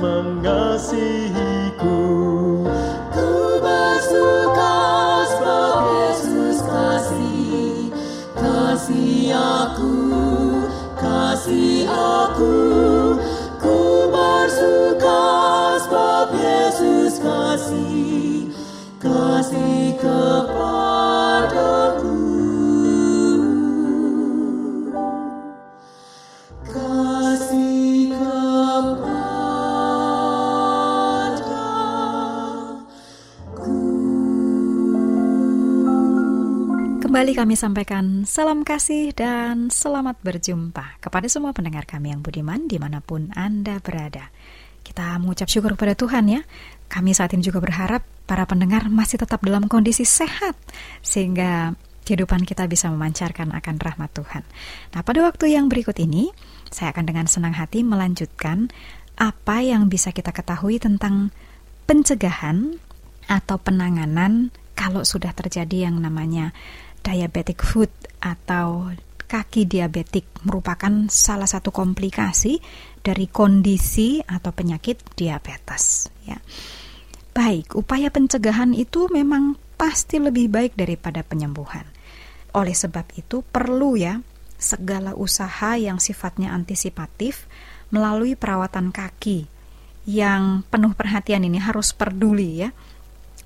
Yesus mengasihiku kasih aku Ku bersuka sebab Yesus kasih. Kasih kepadaku Kembali kami sampaikan salam kasih dan selamat berjumpa kepada semua pendengar kami yang budiman di mana pun Anda berada. Kita mengucap syukur kepada Tuhan ya. Kami saat ini juga berharap para pendengar masih tetap dalam kondisi sehat sehingga kehidupan kita bisa memancarkan akan rahmat Tuhan. Nah, pada waktu yang berikut ini, saya akan dengan senang hati melanjutkan apa yang bisa kita ketahui tentang pencegahan atau penanganan kalau sudah terjadi yang namanya diabetic foot atau kaki diabetik merupakan salah satu komplikasi dari kondisi atau penyakit diabetes ya. Baik, upaya pencegahan itu memang pasti lebih baik daripada penyembuhan. Oleh sebab itu perlu ya segala usaha yang sifatnya antisipatif melalui perawatan kaki yang penuh perhatian ini harus peduli ya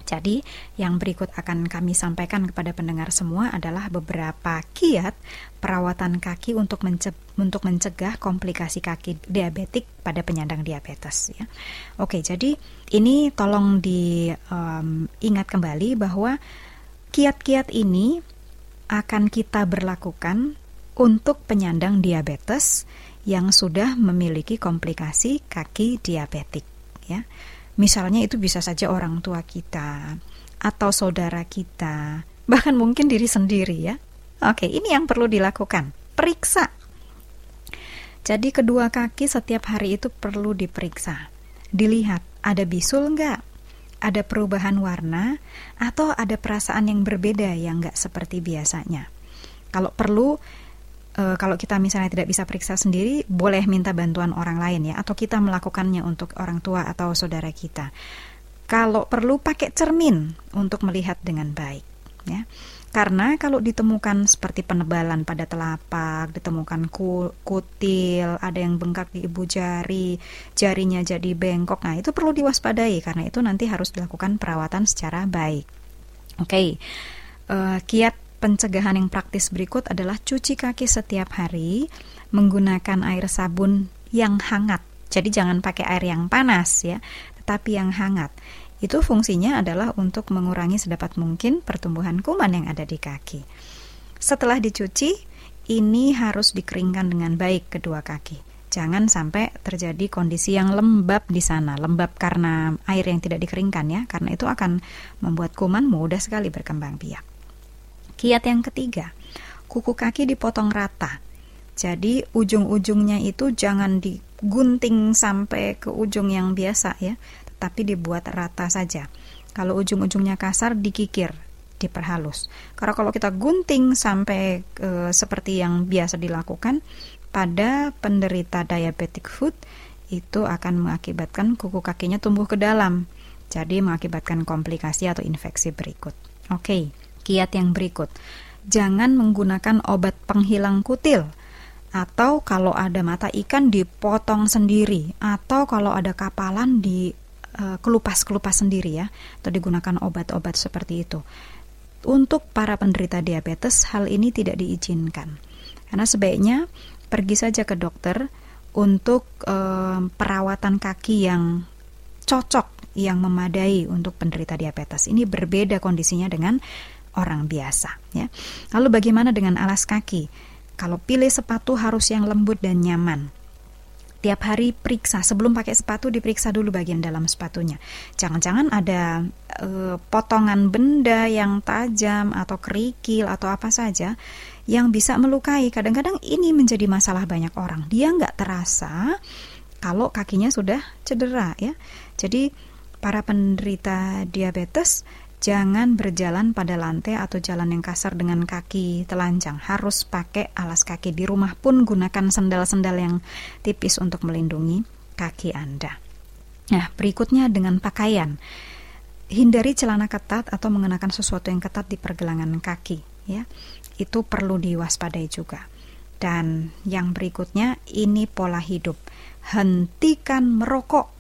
jadi, yang berikut akan kami sampaikan kepada pendengar semua adalah beberapa kiat perawatan kaki untuk mencegah, untuk mencegah komplikasi kaki diabetik pada penyandang diabetes. Ya. Oke, jadi ini tolong diingat um, kembali bahwa kiat-kiat ini akan kita berlakukan untuk penyandang diabetes yang sudah memiliki komplikasi kaki diabetik. Ya. Misalnya itu bisa saja orang tua kita atau saudara kita, bahkan mungkin diri sendiri ya. Oke, ini yang perlu dilakukan. Periksa. Jadi kedua kaki setiap hari itu perlu diperiksa. Dilihat ada bisul enggak? Ada perubahan warna atau ada perasaan yang berbeda yang enggak seperti biasanya. Kalau perlu e, kalau kita misalnya tidak bisa periksa sendiri, boleh minta bantuan orang lain ya, atau kita melakukannya untuk orang tua atau saudara kita. Kalau perlu pakai cermin untuk melihat dengan baik, ya. Karena kalau ditemukan seperti penebalan pada telapak, ditemukan kutil, ada yang bengkak di ibu jari, jarinya jadi bengkok, nah itu perlu diwaspadai karena itu nanti harus dilakukan perawatan secara baik. Oke, okay. uh, eh, kiat pencegahan yang praktis berikut adalah cuci kaki setiap hari menggunakan air sabun yang hangat. Jadi jangan pakai air yang panas ya, tetapi yang hangat. Itu fungsinya adalah untuk mengurangi sedapat mungkin pertumbuhan kuman yang ada di kaki. Setelah dicuci, ini harus dikeringkan dengan baik kedua kaki. Jangan sampai terjadi kondisi yang lembab di sana, lembab karena air yang tidak dikeringkan ya, karena itu akan membuat kuman mudah sekali berkembang biak. Kiat yang ketiga, kuku kaki dipotong rata. Jadi ujung-ujungnya itu jangan digunting sampai ke ujung yang biasa ya, tetapi dibuat rata saja. Kalau ujung-ujungnya kasar dikikir, diperhalus. Karena kalau kita gunting sampai e, seperti yang biasa dilakukan pada penderita diabetic foot itu akan mengakibatkan kuku kakinya tumbuh ke dalam. Jadi mengakibatkan komplikasi atau infeksi berikut. Oke. Okay kiat yang berikut. Jangan menggunakan obat penghilang kutil atau kalau ada mata ikan dipotong sendiri atau kalau ada kapalan di uh, kelupas-kelupas sendiri ya atau digunakan obat-obat seperti itu. Untuk para penderita diabetes hal ini tidak diizinkan. Karena sebaiknya pergi saja ke dokter untuk uh, perawatan kaki yang cocok yang memadai untuk penderita diabetes. Ini berbeda kondisinya dengan orang biasa ya. Lalu bagaimana dengan alas kaki? Kalau pilih sepatu harus yang lembut dan nyaman. Tiap hari periksa sebelum pakai sepatu diperiksa dulu bagian dalam sepatunya. Jangan-jangan ada e, potongan benda yang tajam atau kerikil atau apa saja yang bisa melukai. Kadang-kadang ini menjadi masalah banyak orang. Dia nggak terasa kalau kakinya sudah cedera ya. Jadi para penderita diabetes Jangan berjalan pada lantai atau jalan yang kasar dengan kaki telanjang. Harus pakai alas kaki di rumah pun gunakan sendal-sendal yang tipis untuk melindungi kaki Anda. Nah, berikutnya dengan pakaian. Hindari celana ketat atau mengenakan sesuatu yang ketat di pergelangan kaki, ya. Itu perlu diwaspadai juga. Dan yang berikutnya ini pola hidup. Hentikan merokok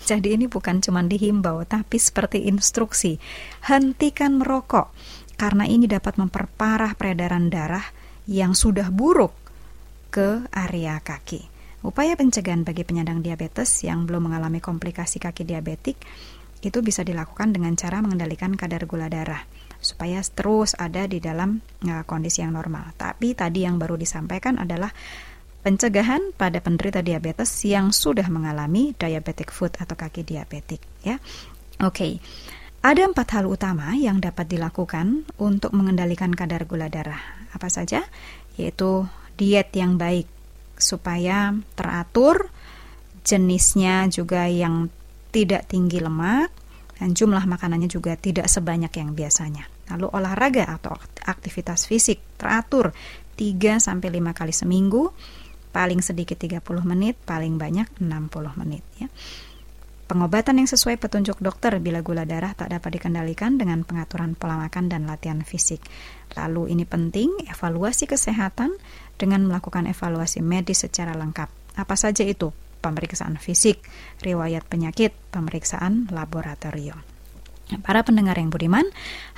jadi ini bukan cuma dihimbau, tapi seperti instruksi. Hentikan merokok, karena ini dapat memperparah peredaran darah yang sudah buruk ke area kaki. Upaya pencegahan bagi penyandang diabetes yang belum mengalami komplikasi kaki diabetik itu bisa dilakukan dengan cara mengendalikan kadar gula darah. supaya terus ada di dalam uh, kondisi yang normal. Tapi tadi yang baru disampaikan adalah pencegahan pada penderita diabetes yang sudah mengalami diabetic foot atau kaki diabetik ya. Oke. Okay. Ada empat hal utama yang dapat dilakukan untuk mengendalikan kadar gula darah. Apa saja? Yaitu diet yang baik supaya teratur, jenisnya juga yang tidak tinggi lemak, dan jumlah makanannya juga tidak sebanyak yang biasanya. Lalu olahraga atau aktivitas fisik teratur 3 sampai 5 kali seminggu paling sedikit 30 menit, paling banyak 60 menit ya. Pengobatan yang sesuai petunjuk dokter bila gula darah tak dapat dikendalikan dengan pengaturan pola makan dan latihan fisik. Lalu ini penting, evaluasi kesehatan dengan melakukan evaluasi medis secara lengkap. Apa saja itu? Pemeriksaan fisik, riwayat penyakit, pemeriksaan laboratorium. Para pendengar yang budiman,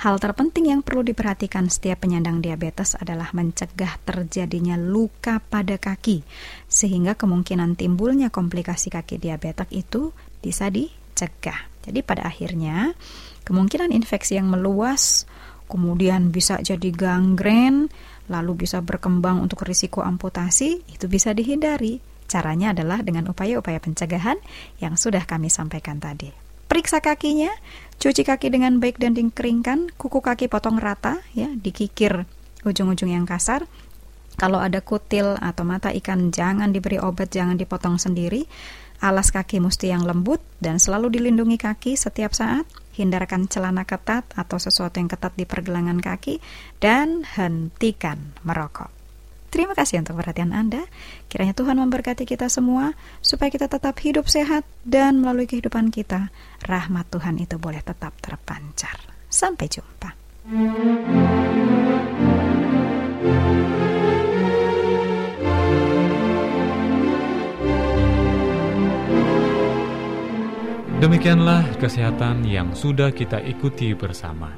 hal terpenting yang perlu diperhatikan setiap penyandang diabetes adalah mencegah terjadinya luka pada kaki, sehingga kemungkinan timbulnya komplikasi kaki diabetes itu bisa dicegah. Jadi pada akhirnya, kemungkinan infeksi yang meluas, kemudian bisa jadi gangren, lalu bisa berkembang untuk risiko amputasi, itu bisa dihindari. Caranya adalah dengan upaya-upaya pencegahan yang sudah kami sampaikan tadi. Periksa kakinya, cuci kaki dengan baik dan dikeringkan, kuku kaki potong rata ya, dikikir ujung-ujung yang kasar. Kalau ada kutil atau mata ikan jangan diberi obat, jangan dipotong sendiri. Alas kaki mesti yang lembut dan selalu dilindungi kaki setiap saat. Hindarkan celana ketat atau sesuatu yang ketat di pergelangan kaki dan hentikan merokok. Terima kasih untuk perhatian Anda. Kiranya Tuhan memberkati kita semua supaya kita tetap hidup sehat dan melalui kehidupan kita, rahmat Tuhan itu boleh tetap terpancar. Sampai jumpa. Demikianlah kesehatan yang sudah kita ikuti bersama.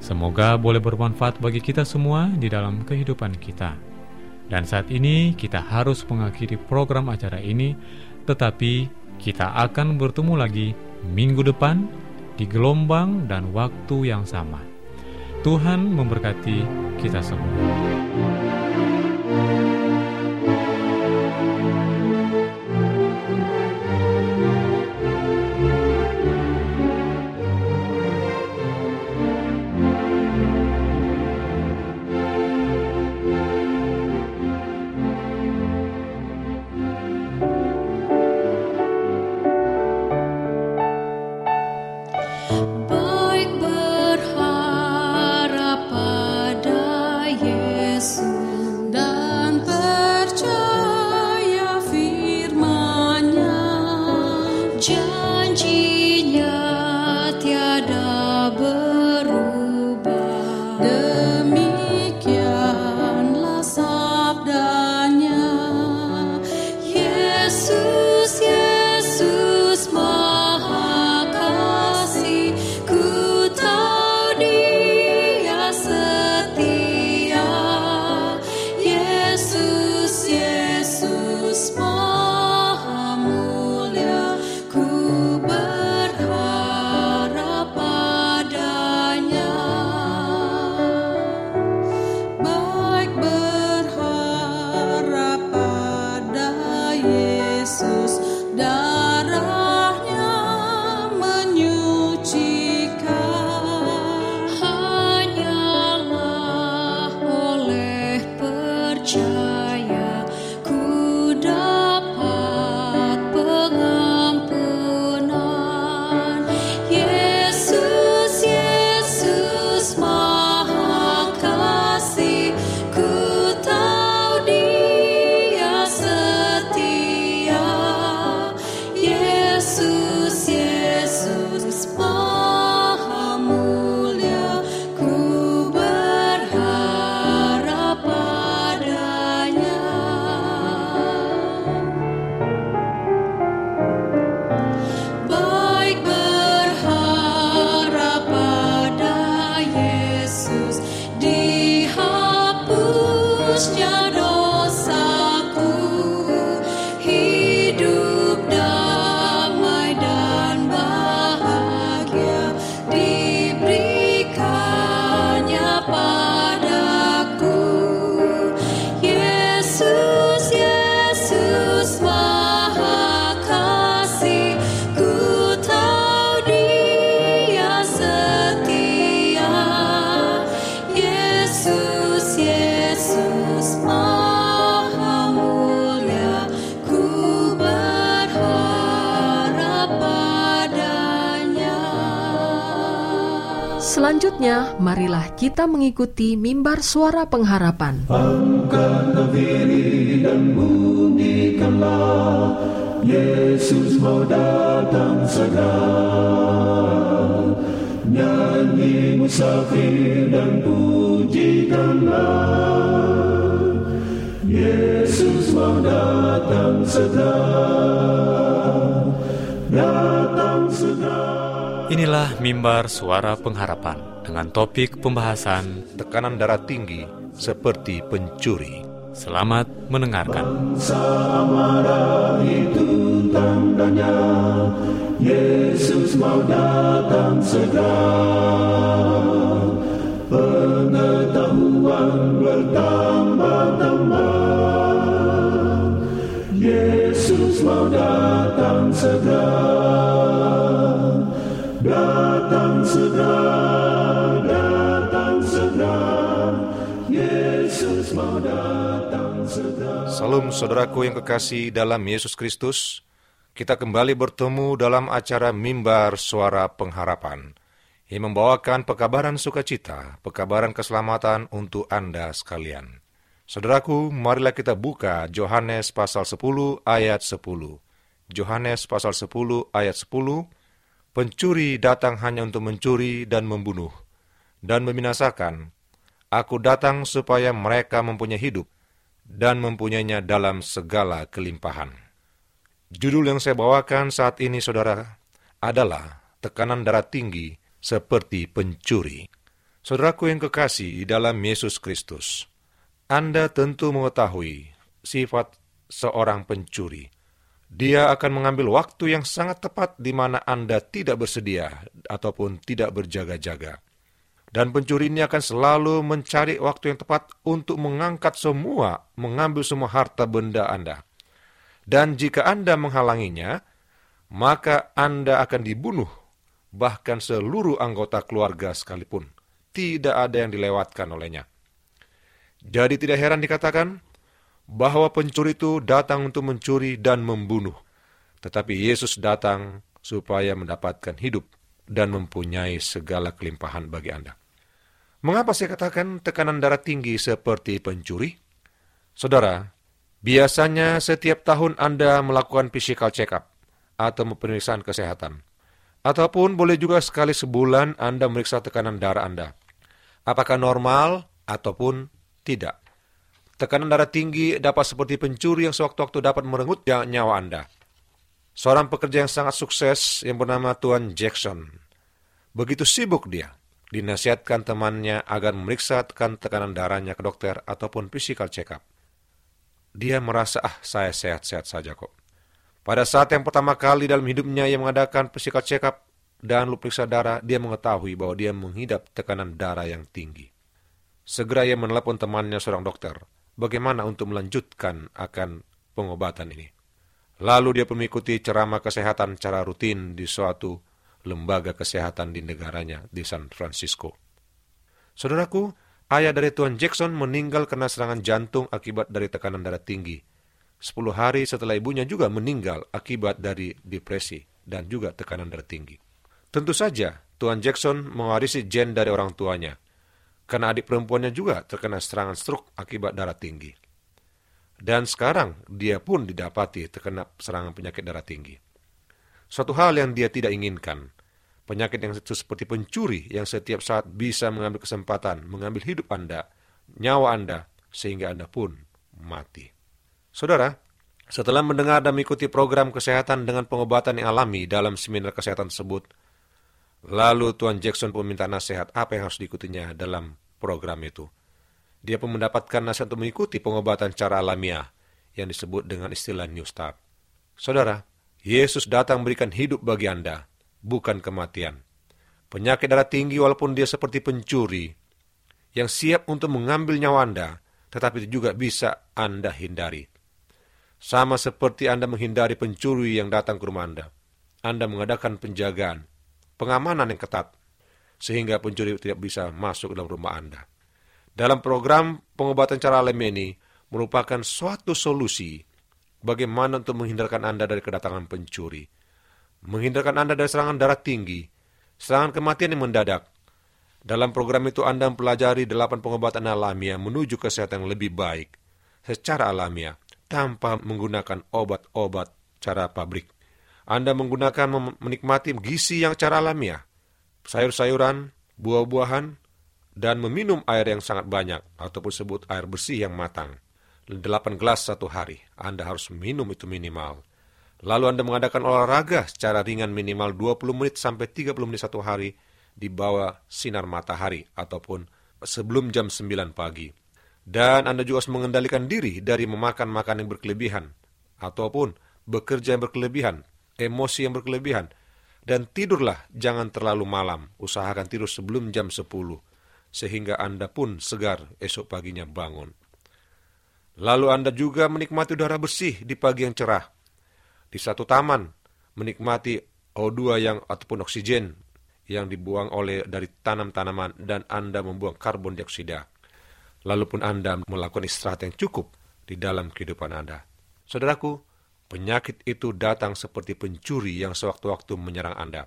Semoga boleh bermanfaat bagi kita semua di dalam kehidupan kita. Dan saat ini kita harus mengakhiri program acara ini, tetapi kita akan bertemu lagi minggu depan di gelombang dan waktu yang sama. Tuhan memberkati kita semua. Selanjutnya, marilah kita mengikuti mimbar suara pengharapan. Angkatlah diri dan bunyikanlah Yesus mau datang segera. Nyanyi musafir dan pujikanlah. Yesus mau datang segera. Datang Inilah mimbar suara pengharapan dengan topik pembahasan tekanan darah tinggi seperti pencuri. Selamat mendengarkan. marah itu tandanya Yesus mau datang segera Pengetahuan bertambah-tambah Yesus mau datang segera Salam saudaraku yang kekasih dalam Yesus Kristus. Kita kembali bertemu dalam acara Mimbar Suara Pengharapan yang membawakan pekabaran sukacita, pekabaran keselamatan untuk Anda sekalian. Saudaraku, marilah kita buka Yohanes pasal 10 ayat 10. Yohanes pasal 10 ayat 10. Pencuri datang hanya untuk mencuri dan membunuh dan membinasakan. Aku datang supaya mereka mempunyai hidup dan mempunyainya dalam segala kelimpahan. Judul yang saya bawakan saat ini, saudara, adalah tekanan darah tinggi seperti pencuri. Saudaraku yang kekasih di dalam Yesus Kristus, Anda tentu mengetahui sifat seorang pencuri. Dia akan mengambil waktu yang sangat tepat di mana Anda tidak bersedia ataupun tidak berjaga-jaga. Dan pencuri ini akan selalu mencari waktu yang tepat untuk mengangkat semua, mengambil semua harta benda Anda. Dan jika Anda menghalanginya, maka Anda akan dibunuh, bahkan seluruh anggota keluarga sekalipun. Tidak ada yang dilewatkan olehnya. Jadi tidak heran dikatakan bahwa pencuri itu datang untuk mencuri dan membunuh. Tetapi Yesus datang supaya mendapatkan hidup dan mempunyai segala kelimpahan bagi Anda. Mengapa saya katakan tekanan darah tinggi seperti pencuri? Saudara, biasanya setiap tahun Anda melakukan physical check-up atau pemeriksaan kesehatan. Ataupun boleh juga sekali sebulan Anda meriksa tekanan darah Anda. Apakah normal ataupun tidak. Tekanan darah tinggi dapat seperti pencuri yang sewaktu-waktu dapat merenggut nyawa Anda. Seorang pekerja yang sangat sukses yang bernama Tuan Jackson. Begitu sibuk dia, dinasihatkan temannya agar memeriksa tekan tekanan darahnya ke dokter ataupun physical check-up. Dia merasa, ah saya sehat-sehat saja kok. Pada saat yang pertama kali dalam hidupnya ia mengadakan physical check-up dan periksa darah, dia mengetahui bahwa dia menghidap tekanan darah yang tinggi. Segera ia menelepon temannya seorang dokter bagaimana untuk melanjutkan akan pengobatan ini. Lalu dia mengikuti ceramah kesehatan secara rutin di suatu lembaga kesehatan di negaranya di San Francisco. Saudaraku, ayah dari Tuan Jackson meninggal karena serangan jantung akibat dari tekanan darah tinggi. Sepuluh hari setelah ibunya juga meninggal akibat dari depresi dan juga tekanan darah tinggi. Tentu saja, Tuan Jackson mewarisi gen dari orang tuanya – karena adik perempuannya juga terkena serangan stroke akibat darah tinggi. Dan sekarang dia pun didapati terkena serangan penyakit darah tinggi. Suatu hal yang dia tidak inginkan, penyakit yang itu seperti pencuri yang setiap saat bisa mengambil kesempatan, mengambil hidup Anda, nyawa Anda, sehingga Anda pun mati. Saudara, setelah mendengar dan mengikuti program kesehatan dengan pengobatan yang alami dalam seminar kesehatan tersebut, Lalu Tuan Jackson pun minta nasihat apa yang harus diikutinya dalam program itu. Dia pun mendapatkan nasihat untuk mengikuti pengobatan cara alamiah yang disebut dengan istilah New Start. Saudara, Yesus datang memberikan hidup bagi Anda, bukan kematian. Penyakit darah tinggi walaupun dia seperti pencuri, yang siap untuk mengambil nyawa Anda, tetapi juga bisa Anda hindari. Sama seperti Anda menghindari pencuri yang datang ke rumah Anda. Anda mengadakan penjagaan, pengamanan yang ketat, sehingga pencuri tidak bisa masuk dalam rumah Anda. Dalam program pengobatan cara alami ini merupakan suatu solusi bagaimana untuk menghindarkan Anda dari kedatangan pencuri, menghindarkan Anda dari serangan darah tinggi, serangan kematian yang mendadak, Dalam program itu Anda mempelajari delapan pengobatan alamiah menuju kesehatan yang lebih baik secara alamiah tanpa menggunakan obat-obat cara pabrik. Anda menggunakan menikmati gizi yang cara alamiah, sayur-sayuran, buah-buahan, dan meminum air yang sangat banyak ataupun sebut air bersih yang matang. 8 gelas satu hari, Anda harus minum itu minimal. Lalu Anda mengadakan olahraga secara ringan minimal 20 menit sampai 30 menit satu hari di bawah sinar matahari ataupun sebelum jam 9 pagi. Dan Anda juga harus mengendalikan diri dari memakan makanan yang berkelebihan ataupun bekerja yang berkelebihan, emosi yang berkelebihan. Dan tidurlah jangan terlalu malam, usahakan tidur sebelum jam 10 sehingga Anda pun segar esok paginya bangun. Lalu Anda juga menikmati udara bersih di pagi yang cerah. Di satu taman, menikmati O2 yang ataupun oksigen yang dibuang oleh dari tanam-tanaman dan Anda membuang karbon dioksida. Lalu pun Anda melakukan istirahat yang cukup di dalam kehidupan Anda. Saudaraku, penyakit itu datang seperti pencuri yang sewaktu-waktu menyerang Anda.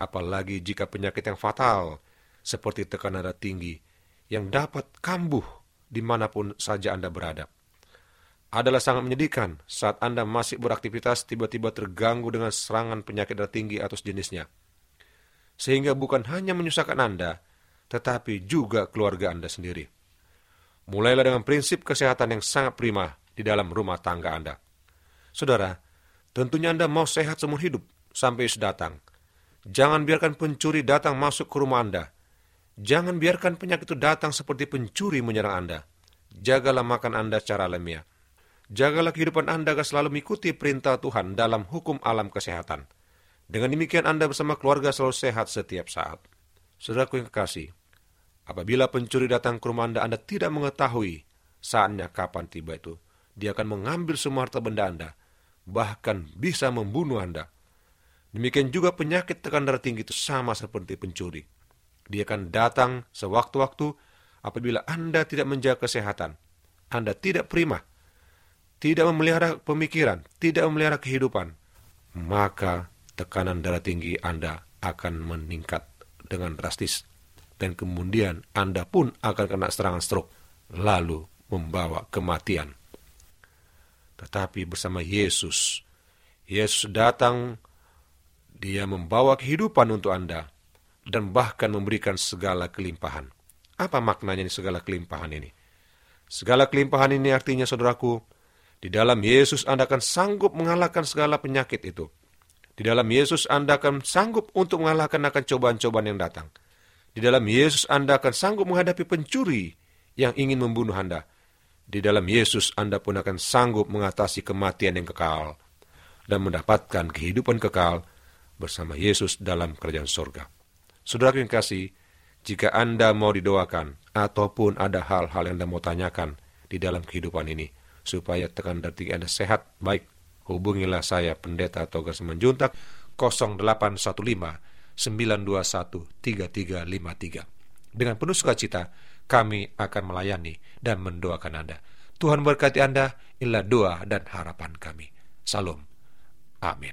Apalagi jika penyakit yang fatal, seperti tekanan darah tinggi, yang dapat kambuh di mana pun saja Anda berada. Adalah sangat menyedihkan saat Anda masih beraktivitas tiba-tiba terganggu dengan serangan penyakit darah tinggi atau sejenisnya. Sehingga bukan hanya menyusahkan Anda, tetapi juga keluarga Anda sendiri. Mulailah dengan prinsip kesehatan yang sangat prima di dalam rumah tangga Anda. Saudara, tentunya Anda mau sehat seumur hidup sampai Yesus datang. Jangan biarkan pencuri datang masuk ke rumah Anda. Jangan biarkan penyakit itu datang seperti pencuri menyerang Anda. Jagalah makan Anda secara alamiah. Jagalah kehidupan Anda agar selalu mengikuti perintah Tuhan dalam hukum alam kesehatan. Dengan demikian Anda bersama keluarga selalu sehat setiap saat. Saudaraku yang kekasih, apabila pencuri datang ke rumah Anda, Anda tidak mengetahui saatnya kapan tiba itu. Dia akan mengambil semua harta benda Anda, bahkan bisa membunuh Anda. Demikian juga penyakit tekan darah tinggi itu sama seperti pencuri. Dia akan datang sewaktu-waktu apabila Anda tidak menjaga kesehatan. Anda tidak prima, tidak memelihara pemikiran, tidak memelihara kehidupan, maka tekanan darah tinggi Anda akan meningkat dengan drastis. Dan kemudian Anda pun akan kena serangan stroke, lalu membawa kematian. Tetapi bersama Yesus, Yesus datang, dia membawa kehidupan untuk Anda, dan bahkan memberikan segala kelimpahan. Apa maknanya ini segala kelimpahan ini? Segala kelimpahan ini artinya, saudaraku, di dalam Yesus Anda akan sanggup mengalahkan segala penyakit itu. Di dalam Yesus Anda akan sanggup untuk mengalahkan akan cobaan-cobaan yang datang. Di dalam Yesus Anda akan sanggup menghadapi pencuri yang ingin membunuh Anda. Di dalam Yesus Anda pun akan sanggup mengatasi kematian yang kekal dan mendapatkan kehidupan kekal bersama Yesus dalam kerajaan sorga. Saudara yang kasih, jika Anda mau didoakan ataupun ada hal-hal yang Anda mau tanyakan di dalam kehidupan ini, supaya tekan tinggi Anda sehat, baik, hubungilah saya pendeta atau Menjuntak 0815 921 3353. Dengan penuh sukacita, kami akan melayani dan mendoakan Anda. Tuhan berkati Anda, inilah doa dan harapan kami. Salam. Amin.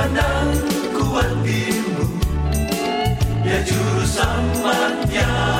Beban dan kuatimu. Ya juru selamat yang